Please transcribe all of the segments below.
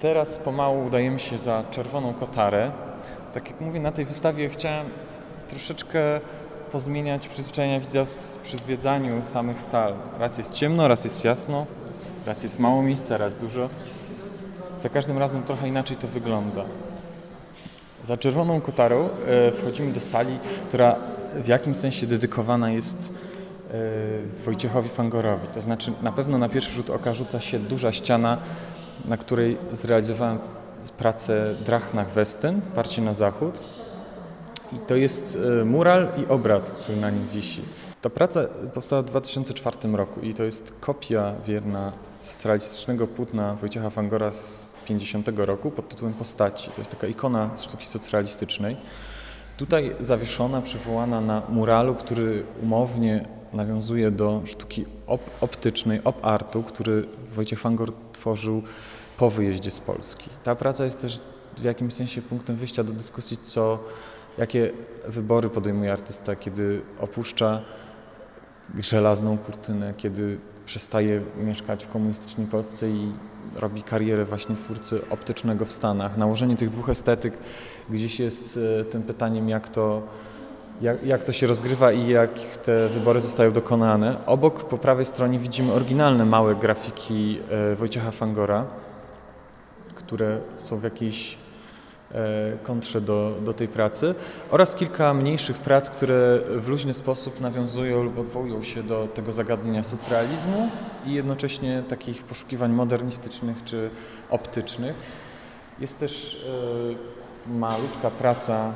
teraz pomału udajemy się za Czerwoną Kotarę. Tak jak mówię, na tej wystawie chciałem troszeczkę pozmieniać przyzwyczajenia widza przy zwiedzaniu samych sal. Raz jest ciemno, raz jest jasno, raz jest mało miejsca, raz dużo. Za każdym razem trochę inaczej to wygląda. Za Czerwoną Kotarą e, wchodzimy do sali, która w jakimś sensie dedykowana jest e, Wojciechowi Fangorowi. To znaczy na pewno na pierwszy rzut oka rzuca się duża ściana, na której zrealizowałem pracę Drachnach Westen, parcie na zachód. I to jest e, mural i obraz, który na nim wisi. Ta praca powstała w 2004 roku i to jest kopia wierna socjalistycznego płótna Wojciecha Fangora z 50 roku pod tytułem Postaci. To jest taka ikona sztuki socjalistycznej. Tutaj zawieszona, przywołana na muralu, który umownie nawiązuje do sztuki op- optycznej, op-artu, który Wojciech Fangor tworzył po wyjeździe z Polski. Ta praca jest też w jakimś sensie punktem wyjścia do dyskusji, co, jakie wybory podejmuje artysta, kiedy opuszcza żelazną kurtynę, kiedy przestaje mieszkać w komunistycznej Polsce i robi karierę właśnie twórcy optycznego w Stanach. Nałożenie tych dwóch estetyk gdzieś jest e, tym pytaniem, jak to, jak, jak to się rozgrywa i jak te wybory zostają dokonane. Obok, po prawej stronie widzimy oryginalne małe grafiki e, Wojciecha Fangora, które są w jakiejś e, kontrze do, do tej pracy oraz kilka mniejszych prac, które w luźny sposób nawiązują lub odwołują się do tego zagadnienia socrealizmu i jednocześnie takich poszukiwań modernistycznych czy optycznych. Jest też e, malutka praca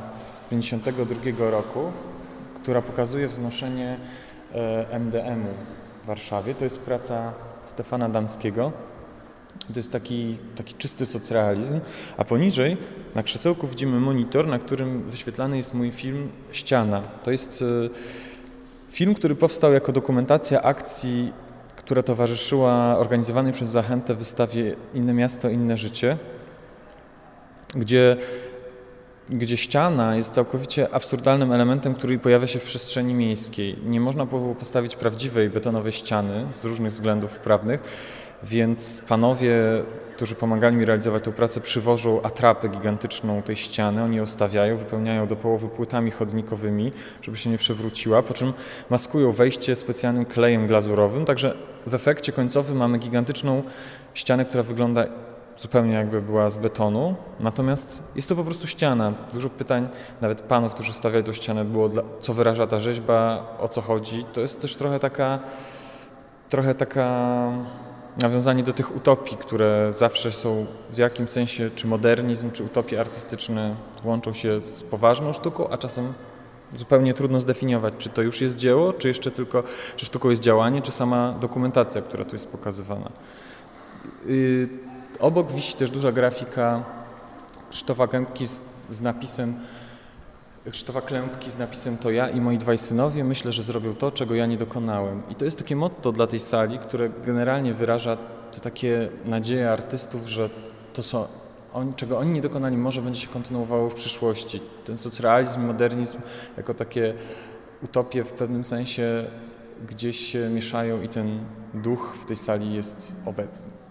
1952 roku, która pokazuje wznoszenie e, MDM-u w Warszawie. To jest praca Stefana Damskiego. To jest taki, taki czysty socrealizm, a poniżej na krzesełku widzimy monitor, na którym wyświetlany jest mój film Ściana. To jest e, film, który powstał jako dokumentacja akcji, która towarzyszyła organizowanej przez Zachętę wystawie Inne Miasto, Inne Życie, gdzie, gdzie ściana jest całkowicie absurdalnym elementem, który pojawia się w przestrzeni miejskiej. Nie można było postawić prawdziwej betonowej ściany z różnych względów prawnych, więc panowie, którzy pomagali mi realizować tę pracę, przywożą atrapę gigantyczną tej ściany, oni ją stawiają, wypełniają do połowy płytami chodnikowymi, żeby się nie przewróciła, po czym maskują wejście specjalnym klejem glazurowym, także w efekcie końcowym mamy gigantyczną ścianę, która wygląda zupełnie jakby była z betonu, natomiast jest to po prostu ściana. Dużo pytań, nawet panów, którzy stawiali tą ścianę, było, dla, co wyraża ta rzeźba, o co chodzi. To jest też trochę taka, trochę taka nawiązanie do tych utopii, które zawsze są w jakimś sensie, czy modernizm, czy utopie artystyczne łączą się z poważną sztuką, a czasem zupełnie trudno zdefiniować, czy to już jest dzieło, czy jeszcze tylko, czy sztuką jest działanie, czy sama dokumentacja, która tu jest pokazywana. Yy, Obok wisi też duża grafika Krzysztofa Kępki z, z napisem Krzysztofa Klępki z napisem To ja i moi dwaj synowie myślę, że zrobią to, czego ja nie dokonałem. I to jest takie motto dla tej sali, które generalnie wyraża te takie nadzieje artystów, że to, co oni, czego oni nie dokonali, może będzie się kontynuowało w przyszłości. Ten socrealizm, modernizm jako takie utopie w pewnym sensie gdzieś się mieszają i ten duch w tej sali jest obecny.